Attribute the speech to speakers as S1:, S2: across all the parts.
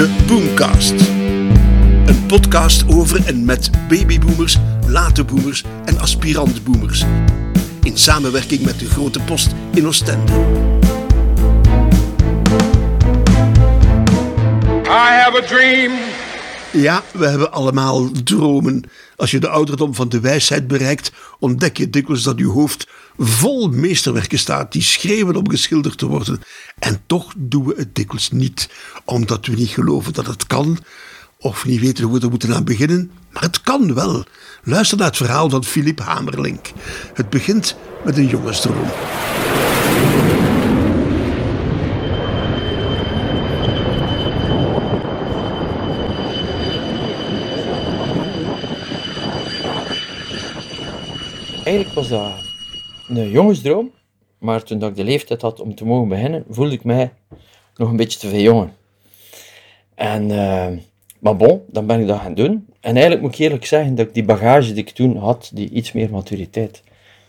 S1: De Boomcast. Een podcast over en met babyboomers, late boomers en aspirant-boomers. In samenwerking met de Grote Post in Oostende.
S2: I have a dream.
S1: Ja, we hebben allemaal dromen. Als je de ouderdom van de wijsheid bereikt, ontdek je dikwijls dat je hoofd vol meesterwerken staat die schreeuwen om geschilderd te worden. En toch doen we het dikwijls niet, omdat we niet geloven dat het kan, of niet weten hoe we er moeten aan beginnen. Maar het kan wel. Luister naar het verhaal van Philip Hamerlink. Het begint met een jongensdroom.
S3: Eigenlijk was dat een jongensdroom, maar toen ik de leeftijd had om te mogen beginnen, voelde ik mij nog een beetje te veel jongen. En, eh, maar bon, dan ben ik dat gaan doen. En eigenlijk moet ik eerlijk zeggen dat ik die bagage die ik toen had, die iets meer maturiteit,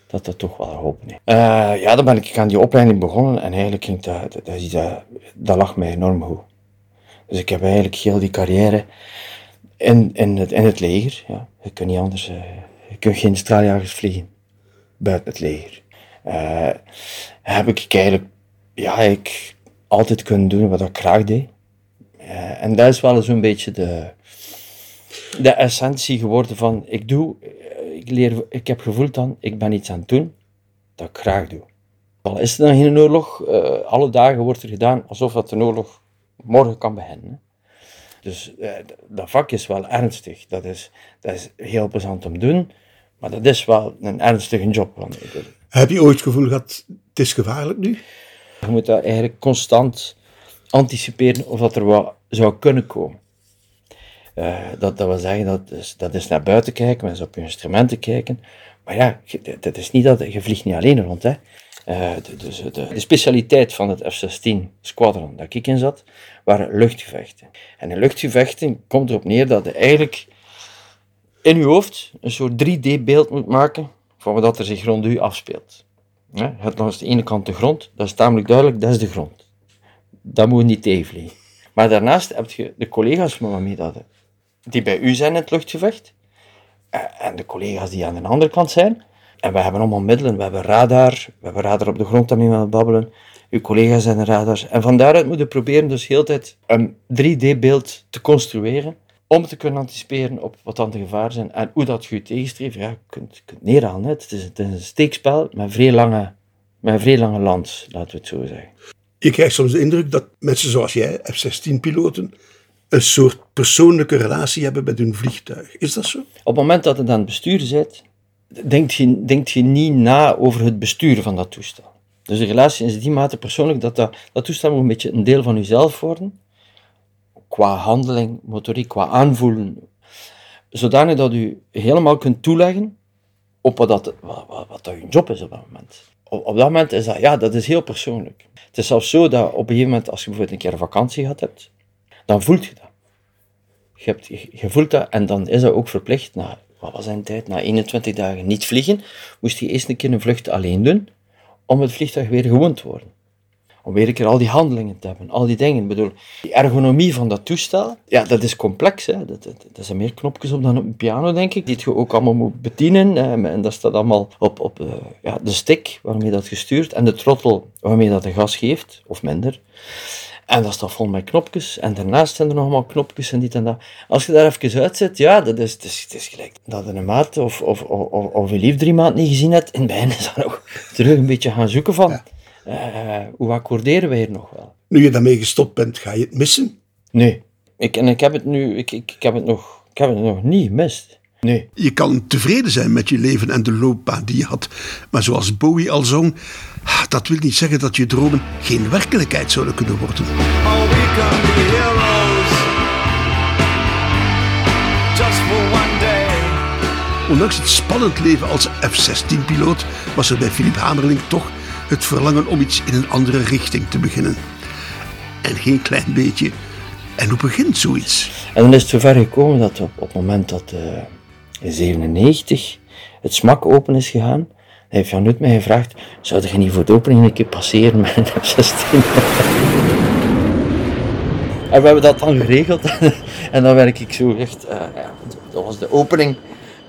S3: dat dat toch wel geholpen heeft. Eh, ja, dan ben ik aan die opleiding begonnen en eigenlijk ging dat, dat, dat, dat, lag mij enorm goed. Dus ik heb eigenlijk heel die carrière in, in, het, in het leger, ja, je kunt niet anders, uh, je kunt geen straaljagers vliegen buiten het leger. Uh, heb ik eigenlijk, ja, ik altijd kunnen doen wat ik graag deed. Uh, en dat is wel zo'n beetje de, de essentie geworden van, ik doe, ik leer, ik heb gevoeld dan, ik ben iets aan het doen dat ik graag doe. Al is er dan geen oorlog, alle dagen wordt er gedaan alsof dat een oorlog morgen kan beginnen. Dus dat vak is wel ernstig, dat is, dat is heel plezant om te doen. Maar dat is wel een ernstige job. Want
S1: Heb je ooit het gevoel gehad, het is gevaarlijk nu?
S3: Je moet dat eigenlijk constant anticiperen of dat er wat zou kunnen komen. Uh, dat, dat wil zeggen, dat is, dat is naar buiten kijken, mensen op je instrumenten kijken. Maar ja, dat is niet dat, je vliegt niet alleen rond. Hè. Uh, de, dus de, de, specialiteit van het F-16 squadron dat ik in zat, waren luchtgevechten. En in luchtgevechten komt erop neer dat je eigenlijk in uw hoofd een soort 3D-beeld moet maken van wat er zich rond u afspeelt. Het langs de ene kant de grond, dat is tamelijk duidelijk, dat is de grond. Dat moet niet tegenvliegen. Maar daarnaast heb je de collega's waarmee dat, die bij u zijn in het luchtgevecht, en de collega's die aan de andere kant zijn. En we hebben allemaal middelen, we hebben radar, we hebben radar op de grond daarmee met babbelen. Uw collega's zijn radars. En van daaruit moeten we proberen dus heel tijd een 3D-beeld te construeren om te kunnen anticiperen op wat dan de gevaren zijn en hoe dat je je tegenstreeft. Ja, je kunt, je kunt neerhalen. Het is, het is een steekspel met vrij lange, met vrij lange lans, laten we het zo zeggen.
S1: Je krijgt soms de indruk dat mensen zoals jij, F-16-piloten, een soort persoonlijke relatie hebben met hun vliegtuig. Is dat zo?
S3: Op het moment dat je aan het besturen zit, denkt je, denkt je niet na over het besturen van dat toestel. Dus de relatie is die mate persoonlijk dat dat, dat toestel moet een beetje een deel van jezelf worden qua handeling, motoriek, qua aanvoelen, zodanig dat u helemaal kunt toeleggen op wat, dat, wat, wat, uw job is op dat moment. Op, dat moment is dat, ja, dat is heel persoonlijk. Het is zelfs zo dat op een gegeven moment, als je bijvoorbeeld een keer een vakantie gehad hebt, dan voelt je dat. Je, hebt, je, voelt dat en dan is dat ook verplicht. Na, wat was zijn tijd? Na 21 dagen niet vliegen, moest je eerst een keer een vlucht alleen doen, om het vliegtuig weer gewoon te worden om weer een keer al die handelingen te hebben, al die dingen. Ik bedoel, die ergonomie van dat toestel, ja, dat is complex. Hè. Dat, dat, zijn meer knopjes op dan op een piano, denk ik, die je ook allemaal moet bedienen. En dat staat allemaal op, op uh, ja, de stick waarmee dat gestuurd en de trottel waarmee dat de gas geeft, of minder. En dat staat vol met knopjes. En daarnaast zijn er nog allemaal knopjes en dit en dat. Als je daar even uitzet, ja, dat is, het is, het is gelijk dat je een maat of, of, of, of je lief drie maanden niet gezien hebt. Het begin is dat ook terug een beetje gaan zoeken van... Uh, hoe accorderen we hier nog wel?
S1: Nu je daarmee gestopt bent, ga je het missen?
S3: Nee. Ik, en ik heb het nu, ik, ik, ik, heb het nog, ik heb het nog niet gemist. Nee.
S1: Je kan tevreden zijn met je leven en de loopbaan die je had. Maar zoals Bowie al zong, dat wil niet zeggen dat je dromen geen werkelijkheid zouden kunnen worden. Oh, we can be heroes. Just for one day. Ondanks het spannend leven als F-16-piloot was er bij Philip Hamerling toch het verlangen om iets in een andere richting te beginnen. En geen klein beetje. En hoe begint zoiets?
S3: En dan is het zover gekomen dat op, het moment dat uh, in 97 het smak open is gegaan, heeft Jan Nut mij gevraagd, zou je niet voor de opening een keer passeren met een F-16? En we hebben dat dan geregeld. en dan werk ik zo echt... eh, ja, dat was de opening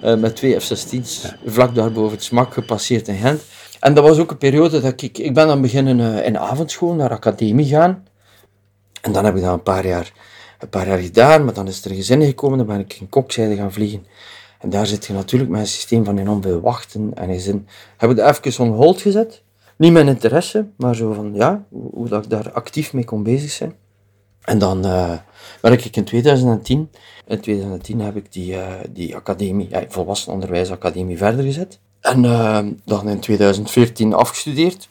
S3: eh, met twee F-16's. Vlak daar boven het smak gepasseerd in Gent. En dat was ook een periode dat ik... Ik ben dan beginnen eh, in avondschool naar academie gaan. En dan heb ik dat een paar jaar, een paar jaar gedaan. Maar dan is er een gezin gekomen. Dan ben ik in kokzijde gaan vliegen. En daar zit je natuurlijk met een systeem van enorm veel wachten en gezin. Heb ik dat even on hold gezet. Niet mijn interesse, maar zo van ja, hoe, dat ik daar actief mee kon bezig zijn. En dan eh, werk ik in 2010. In 2010 heb ik die, eh, die academie, ja, volwassenenonderwijsacademie verder gezet. En eh, dan in 2014 afgestudeerd.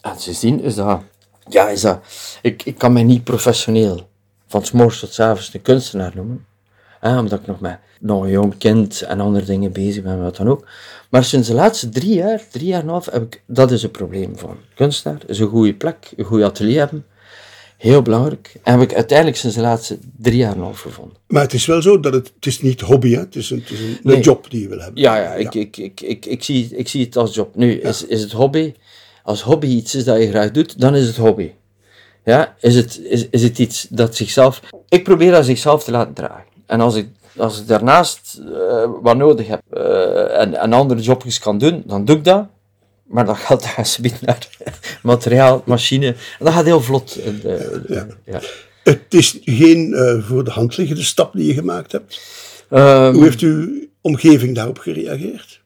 S3: En sindsdien is dat, ja, is dat, ik, ik kan mij niet professioneel van 's morgens tot 's avonds een kunstenaar noemen. Omdat ik nog met nog een jong kind en andere dingen bezig ben, wat dan ook. Maar sinds de laatste drie jaar, drie jaar en een half, heb ik, dat is een probleem van kunstenaar. Is een goede plek, een goed atelier hebben. Heel belangrijk. En heb ik uiteindelijk sinds de laatste drie jaar half gevonden.
S1: Maar het is wel zo dat het, het is niet hobby, hè? het is een, het is een, job die je wil hebben.
S3: Ja, ja, ik, Ik, ik, ik, ik, zie, ik zie het als job. Nu, is, is het hobby, als hobby iets is dat je graag doet, dan is het hobby. Ja, is het, is, is het iets dat zichzelf... Ik probeer dat zichzelf te laten dragen. En als ik, als ik daarnaast eh, wat nodig heb eh, en, en andere jobjes kan doen, dan doe ik dat. Maar dat gaat alsjeblieft naar materiaal, machine. En dat gaat heel vlot. Eh,
S1: Ja.
S3: ja.
S1: Het is geen eh, voor de hand liggende stap die je gemaakt hebt.
S3: Ehm,
S1: Hoe heeft uw omgeving daarop gereageerd?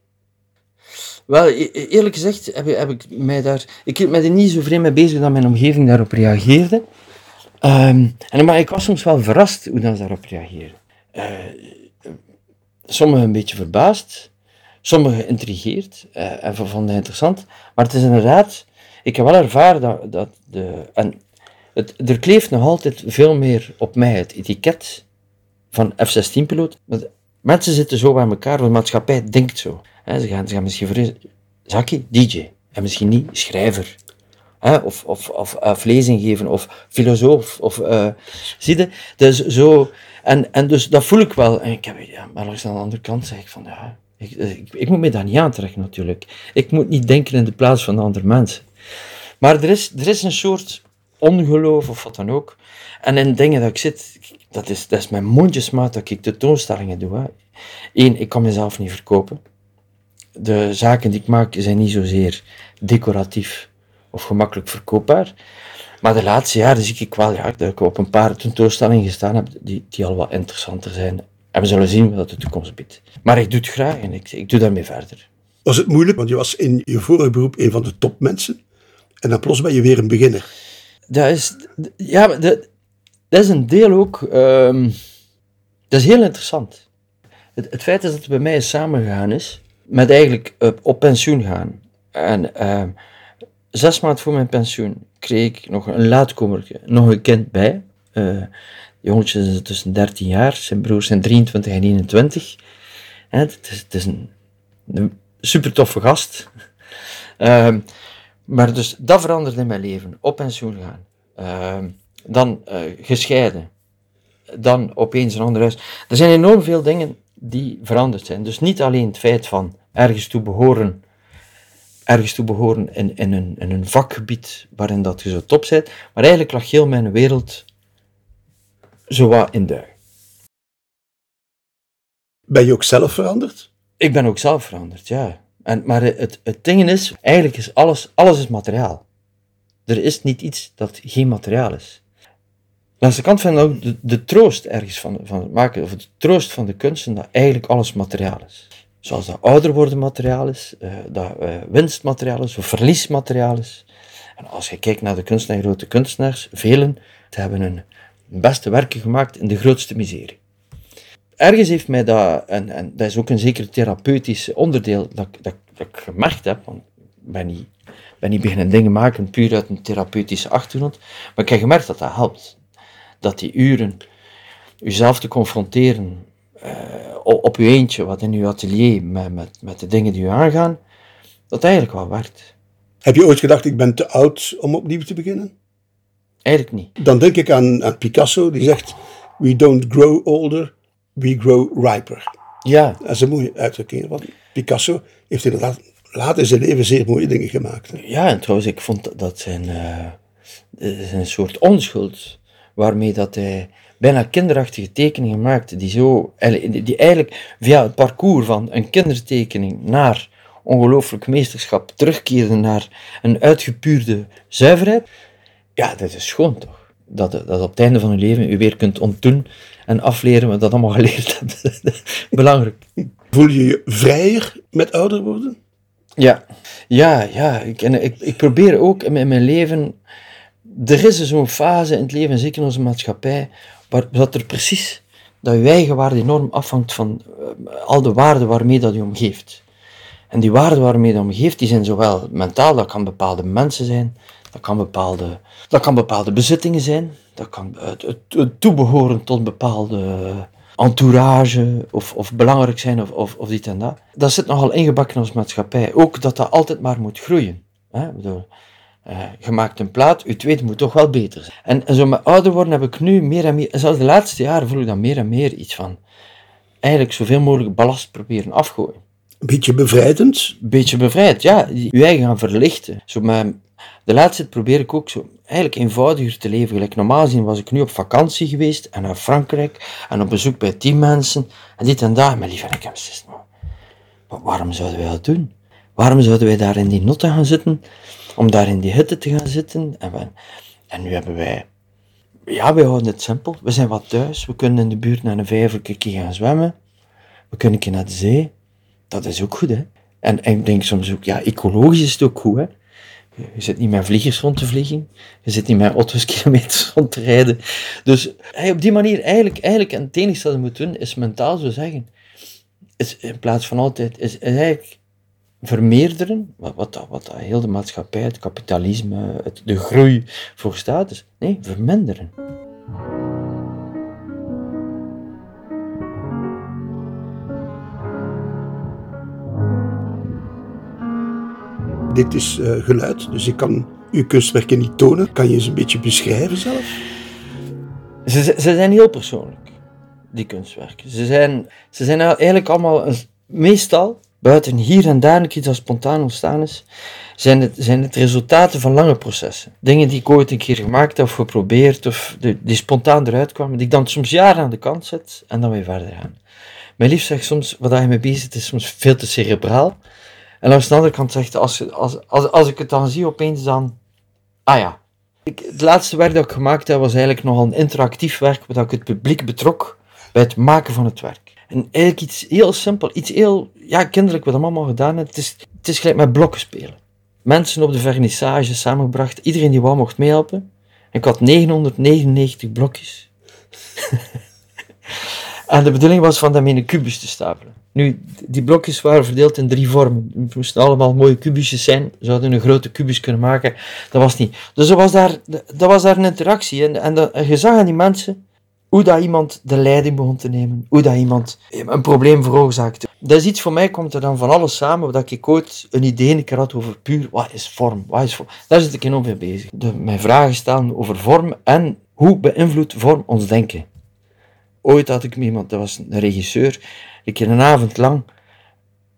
S3: Wel, e- e- eerlijk gezegd heb, ik- heb ik mij daar... Ik hield mij er niet zo vreemd mee bezig dat mijn omgeving daarop reageerde. Ehm, en, maar ik was soms wel verrast hoe dat ze daarop reageerden. Eh, sommigen een beetje verbaasd, sommigen geïntrigeerd eh, en vonden interessant. Maar het is inderdaad... Ik heb wel ervaren dat, dat de... En het, er kleeft nog altijd veel meer op mij het etiket van F-16-piloot. Want Mensen zitten zo bij elkaar, de maatschappij denkt zo. Hè, ze, gaan, ze gaan misschien vrezen, Zaki, DJ, en misschien niet schrijver. Hè, of, of, of, of lezing geven, of filosoof. Of, eh, zie je? Dus zo, en, en dus dat voel ik wel. En ik heb, ja, maar langs aan de andere kant zeg ik van, ja, ik, ik, ik moet me daar niet aantrekken natuurlijk. Ik moet niet denken in de plaats van de andere mensen. Maar er is, er is een soort ongeloof of wat dan ook. En in dingen dat ik zit, dat is, dat is mijn mondjesmaat dat ik tentoonstellingen doe. Hè. Eén, ik kan mezelf niet verkopen. De zaken die ik maak zijn niet zozeer decoratief of gemakkelijk verkoopbaar. Maar de laatste jaren zie ik wel ja, dat ik op een paar tentoonstellingen gestaan heb die, die al wat interessanter zijn. En we zullen zien wat de toekomst biedt. Maar ik doe het graag en ik, ik doe daarmee verder.
S1: Was het moeilijk, want je was in je vorige beroep een van de topmensen. En dan plots ben je weer een beginner.
S3: Dat is, ja, dat, dat is een deel ook. ehm, dat is heel interessant. Het, het feit is dat het bij mij samengegaan is met eigenlijk eh, op pensioen gaan. En ehm, zes maanden voor mijn pensioen kreeg ik nog een laatkomertje, nog een kind bij. Eh jongetje tussen 13 jaar, zijn broers zijn 23 en 21. Hè, het, is, een, een super toffe gast. Ehm, maar dus dat veranderde mijn leven. Op pensioen gaan. Ehm, dan eh, gescheiden. Dan opeens een ander huis. Er zijn enorm veel dingen die veranderd zijn. Dus niet alleen het feit van ergens toe behoren, ergens toe behoren in, in, een, een vakgebied waarin dat je zo top bent, maar eigenlijk lag heel mijn wereld zo wat in duik.
S1: Ben je ook zelf veranderd?
S3: Ik ben ook zelf veranderd, ja. En, maar het, het ding is, eigenlijk is alles, alles is materiaal. Er is niet iets dat geen materiaal is. Langs de kant vind ik ook de, de troost ergens van, van het maken, of de troost van de kunsten, dat eigenlijk alles materiaal is. Zoals dat ouder worden materiaal is, eh, dat eh, winstmateriaal is, of verliesmateriaal is. En als je kijkt naar de kunstenaars, grote kunstenaars, velen hebben hun beste werken gemaakt in de grootste miserie ergens heeft mij dat, en, en dat is ook een zeker therapeutisch onderdeel dat, dat, ik- gemerkt heb, want ik ben niet, ben niet beginnen dingen maken puur uit een therapeutische achtergrond, maar ik heb gemerkt dat dat helpt. Dat die uren, uzelf te confronteren eh, op, uw eentje, wat in uw atelier, met, met, met de dingen die u aangaan, dat eigenlijk wel werkt.
S1: Heb je ooit gedacht, ik ben te oud om opnieuw te beginnen?
S3: Eigenlijk niet.
S1: Dan denk ik aan, aan Picasso, die zegt, we don't grow older, we grow riper.
S3: Ja,
S1: Dat is een mooie uitdrukking, want Picasso heeft inderdaad laat in zijn leven zeer mooie dingen gemaakt. hè.
S3: Ja, en trouwens, ik vond dat- zijn, eh, eh, zijn soort onschuld waarmee dat hij bijna kinderachtige tekeningen maakte, die, zo, die eigenlijk via het parcours van een kindertekening naar ongelooflijk meesterschap terugkeerde naar een uitgepuurde zuiverheid. Ja, dat is schoon toch? Dat, dat op het einde van je leven je weer kunt ontdoen en afleren wat dat allemaal geleerd hebt. Belangrijk.
S1: Voel je je vrijer met ouder worden?
S3: Ja, ja, ja. Ik, en ik, ik probeer ook in mijn leven. Er is zo'n fase in het leven, zeker in onze maatschappij, waar dat er precies dat je eigen waarde enorm afhangt van uh, al de waarden waarmee dat je omgeeft. En die waarden waarmee je omgeeft, die zijn zowel mentaal, dat kan bepaalde mensen zijn, dat kan bepaalde, dat kan bepaalde bezittingen zijn, dat kan het, het, het toebehoren tot bepaalde entourage of, of belangrijk zijn of, of, of dit en dat. Dat zit nogal ingebakken in onze maatschappij. Ook dat dat altijd maar moet groeien. Hè? Bedoel, uh, je maakt een plaat, je tweede moet toch wel beter zijn. En, en zo met ouder worden heb ik nu meer en meer, en zelfs de laatste jaren voel ik dan meer en meer iets van, eigenlijk zoveel mogelijk ballast proberen afgooien.
S1: Een beetje bevrijdend?
S3: Een beetje bevrijd, ja. Je eigen gaan verlichten. Zo met, de laatste probeer ik ook zo eigenlijk eenvoudiger te leven. Gelijk normaal gezien was ik nu op vakantie geweest en naar Frankrijk en op bezoek bij tien mensen en dit en dat. Maar lieve, ik maar waarom zouden wij dat doen? Waarom zouden wij daar in die notte gaan zitten? Om daar in die hitte te gaan zitten? En, en nu hebben wij, ja, wij houden het simpel. We zijn wat thuis. We kunnen in de buurt naar een vijver gaan zwemmen. We kunnen een keer naar de zee. Dat is ook goed, hè? En, en ik denk soms ook, ja, ecologisch is het ook goed, hè? Je zit niet met vliegers rond te vliegen. Je zit niet met auto's kilometers rond te rijden. Dus op die manier, eigenlijk, eigenlijk en het enige dat je moet doen, is mentaal zo zeggen. Is, in plaats van altijd, is, is eigenlijk vermeerderen, wat, wat, wat heel de maatschappij, het kapitalisme, het, de groei voor staat. is. Nee, verminderen.
S1: Dit is uh, geluid, dus ik kan uw kunstwerken niet tonen. Kan je ze een beetje beschrijven zelf?
S3: Ze, ze zijn heel persoonlijk, die kunstwerken. Ze zijn, ze zijn eigenlijk allemaal, meestal, buiten hier en daar iets dat spontaan ontstaan is, zijn het, zijn het resultaten van lange processen. Dingen die ik ooit een keer gemaakt heb of geprobeerd, of die, spontaan eruit kwamen, die ik dan soms jaren aan de kant zet en dan weer verder gaan. Mijn lief zegt soms, wat je mee bezig is soms veel te cerebraal. En langs de andere kant zegt, als, als, als, als ik het dan zie opeens dan, ah ja. Ik, het laatste werk dat ik gemaakt heb was eigenlijk nogal een interactief werk, waar ik het publiek betrok bij het maken van het werk. En eigenlijk iets heel simpel, iets heel, ja, kinderlijk, wat we allemaal gedaan. Het is, het is gelijk met blokken spelen. Mensen op de vernissage samengebracht, iedereen die wou mocht meehelpen. Ik had 999 blokjes. en de bedoeling was van dat in een kubus te stapelen. Nu, die blokjes waren verdeeld in drie vormen. Het moesten allemaal mooie kubusjes zijn. Ze zouden een grote kubus kunnen maken. Dat was niet. Dus er was daar, dat was daar een interactie. En, en, dat, je zag aan die mensen hoe dat iemand de leiding begon te nemen. Hoe dat iemand een probleem veroorzaakte. Dat is iets voor mij, komt er dan van alles samen, dat ik ooit een idee een had over puur, wat is vorm? Wat is vorm? Daar zit ik enorm mee bezig. Mijn vragen stellen over vorm en hoe beïnvloedt vorm ons denken. Ooit had ik met iemand, dat was een regisseur, ik heb een avond lang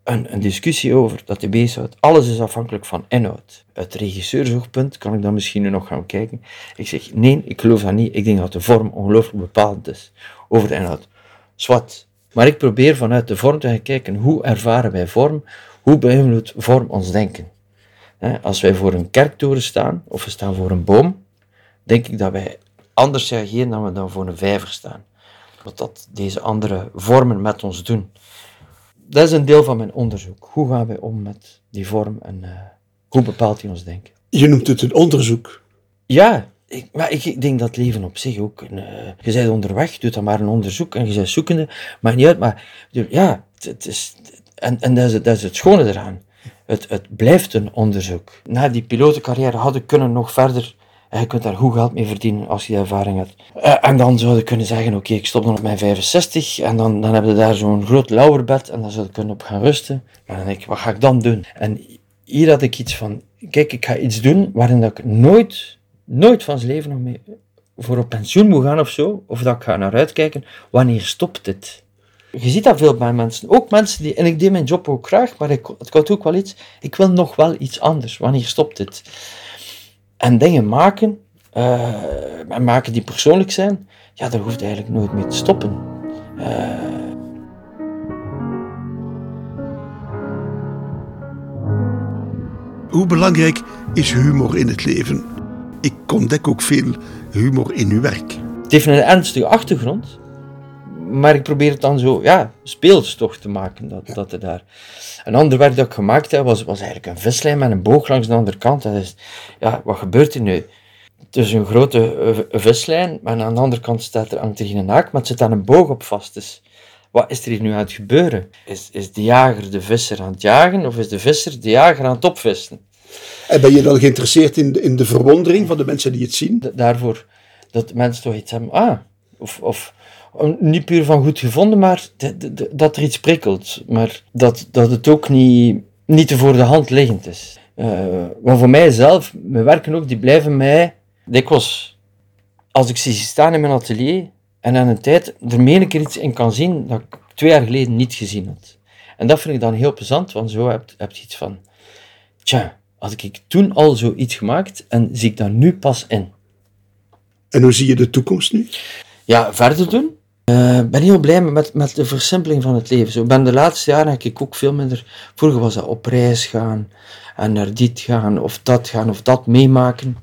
S3: een, een discussie over dat hij bezighoudt. Alles is afhankelijk van inhoud. Uit regisseursoogpunt kan ik dan misschien nu nog gaan kijken. Ik zeg, nee, ik geloof dat niet. Ik denk dat de vorm ongelooflijk bepalend is over de inhoud. Zwat. Maar ik probeer vanuit de vorm te gaan kijken, hoe ervaren wij vorm? Hoe beïnvloedt vorm ons denken? Als wij voor een kerktoren staan, of we staan voor een boom, denk ik dat wij anders reageren dan we dan voor een vijver staan wat dat deze andere vormen met ons doen. Dat is een deel van mijn onderzoek. Hoe gaan wij om met die vorm en uh, hoe bepaalt hij ons denken?
S1: Je noemt het een onderzoek.
S3: Ja, ik, maar ik, denk dat leven op zich ook. Een, uh, je bent onderweg, doe dan maar een onderzoek en je bent zoekende. Maakt niet uit, maar ja, het, is. En, en dat, is, dat is het schone eraan. Het, het blijft een onderzoek. Na die pilotencarrière had ik kunnen nog verder je kunt daar goed geld mee verdienen als je ervaring hebt. Uh, en dan zou je kunnen zeggen, oké, ik stop dan op mijn 65 en dan, dan heb je daar zo'n groot lauwerbed en dan zou je kunnen op gaan rusten. Maar dan ik, wat ga ik dan doen? En hier had ik iets van, kijk, ik ga iets doen waarin ik nooit, nooit van zijn leven nog mee voor op pensioen moet gaan of zo. Of dat ik ga naar uitkijken, wanneer stopt dit? Je ziet dat veel bij mensen. Ook mensen die, en ik deed mijn job ook graag, maar ik, het kan ook wel iets, ik wil nog wel iets anders. Wanneer stopt dit? En dingen maken, eh, en maken die persoonlijk zijn, ja, daar hoeft eigenlijk nooit mee te stoppen. Eh,
S1: Hoe belangrijk is humor in het leven? Ik ontdek ook veel humor in uw werk.
S3: het heeft een ernstige achtergrond, maar ik probeer het dan zo, ja, speels toch te maken. Dat, dat er daar. Een ander werk dat ik gemaakt heb, was, was eigenlijk een vislijn met een boog langs de andere kant. Dat is, ja, wat gebeurt er nu? Het is een grote eh, vislijn, maar aan de andere kant staat er, hangt er geen naak, maar het zit daar een boog op vast. Dus wat is er hier nu aan het gebeuren? Is, is de jager de visser aan het jagen, of is de visser de jager aan het opvissen?
S1: En ben je dan geïnteresseerd in de, in de verwondering van de mensen die het zien?
S3: Da- daarvoor dat mensen toch iets hebben, ah, of, of um, niet puur van goed gevonden, maar dat er iets prikkelt, maar dat, dat het ook niet, niet te voor de hand liggend is. Eh, maar voor mijzelf, mijn werken ook, die blijven mij dikwijls, als ik ze zie staan in mijn atelier en aan een tijd er meen ik er iets in kan zien dat ik twee jaar geleden niet gezien had. En dat vind ik dan heel plezant, want zo heb, heb je iets van, tja, had ik toen al zoiets gemaakt en zie ik dat nu pas in.
S1: En hoe zie je de toekomst nu?
S3: Ja, verder doen. Eh, Ik ben heel blij met, met de versimpeling van het leven. Zo, ben de laatste jaren heb ik ook veel minder... Vroeger was dat op reis gaan en naar dit gaan of dat gaan of dat meemaken.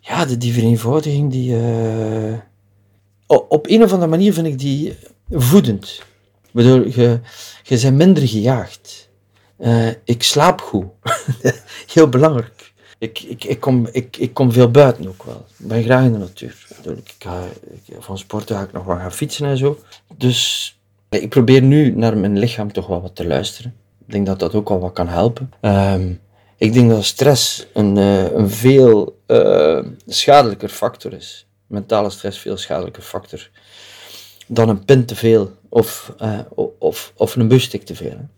S3: Ja, de, die vereenvoudiging, die... eh, op een of andere manier vind ik die voedend. Bedoel, je, je bent minder gejaagd. Eh, ik slaap goed. heel belangrijk. Ik, ik, ik, kom, ik, ik kom veel buiten ook wel. Ik ben graag in de natuur. Ik ga, ik- van sporten ga ik nog wel gaan fietsen en zo. Dus ik probeer nu naar mijn lichaam toch wel wat te luisteren. Ik denk dat dat ook al wat kan helpen. Ehm, ik denk dat stress een, eh, een veel eh, schadelijker factor is. Mentale stress veel schadelijker factor dan een pint te veel of, eh, of, of een busstick te veel.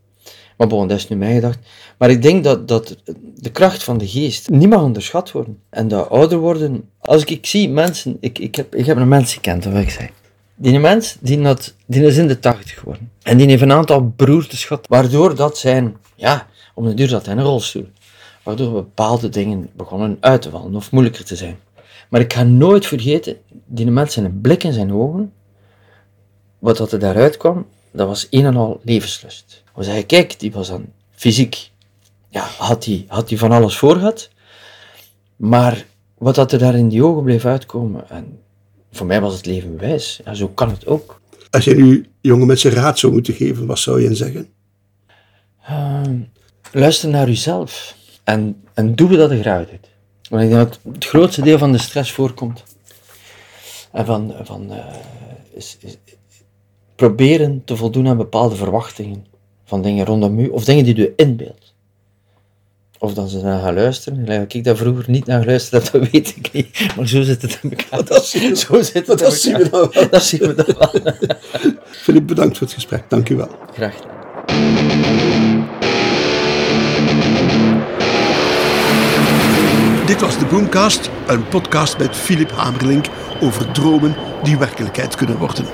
S3: Maar bon, dat is nu mijn gedacht. Maar ik denk dat, dat de kracht van de geest niet mag onderschat worden. En dat ouder worden... Als ik, ik zie mensen... Ik, ik, heb, ik heb een mens gekend, wil ik zeggen. Die mens, die, had, die is in de tachtig geworden. En die heeft een aantal beroertes gehad, waardoor dat zijn... Ja, om de duur zat hij in een rolstoel. Waardoor bepaalde dingen begonnen uit te vallen of moeilijker te zijn. Maar ik ga nooit vergeten, die mens een blik in zijn ogen, wat er daaruit kwam, dat was een en al levenslust. We zeggen, kijk, die was dan fysiek, ja, had hij had die van alles voor gehad, maar wat dat er daar in die ogen bleef uitkomen, en voor mij was het leven wijs, ja, zo kan het ook.
S1: Als je nu jonge mensen raad zou moeten geven, wat zou je hen zeggen?
S3: Ehm, luister naar uzelf en, en doe wat je graag doet. Want ik denk dat het grootste deel van de stress voorkomt. En van, van eh, is, is, proberen te voldoen aan bepaalde verwachtingen van dingen rondom u, of dingen die u inbeeldt. Of dan ze naar gaan luisteren. Dat ik daar vroeger niet naar geluisterd heb, dat weet ik niet. Maar zo zit het in elkaar.
S1: Dat zien we-
S3: zo zit het
S1: dat
S3: in
S1: zien we
S3: elkaar.
S1: dan wel.
S3: Dat zien we dan wel.
S1: Filip, bedankt voor het gesprek. Dank u wel.
S3: Graag gedaan.
S1: Dit was de Boomcast, een podcast met Filip Hamerlink over dromen die werkelijkheid kunnen worden.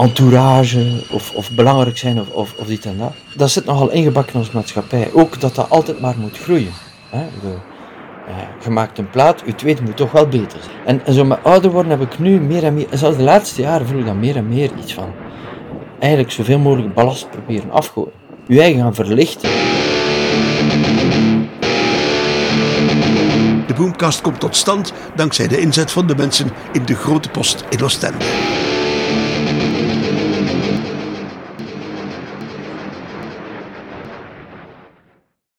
S3: Entourage of, of belangrijk zijn of, of, dit en dat. Dat zit nogal ingebakken in onze maatschappij. Ook dat dat altijd maar moet groeien. Hè? Eh, je maakt een plaat, je tweede moet toch wel beter zijn. En, en zo met ouder worden heb ik nu meer en meer, en zelfs de laatste jaren voel ik dan meer en meer iets van. Eigenlijk zoveel mogelijk ballast proberen afgooien. Je eigen gaan verlichten.
S1: De Boomcast komt tot stand dankzij de inzet van de mensen in de Grote Post in Oostende.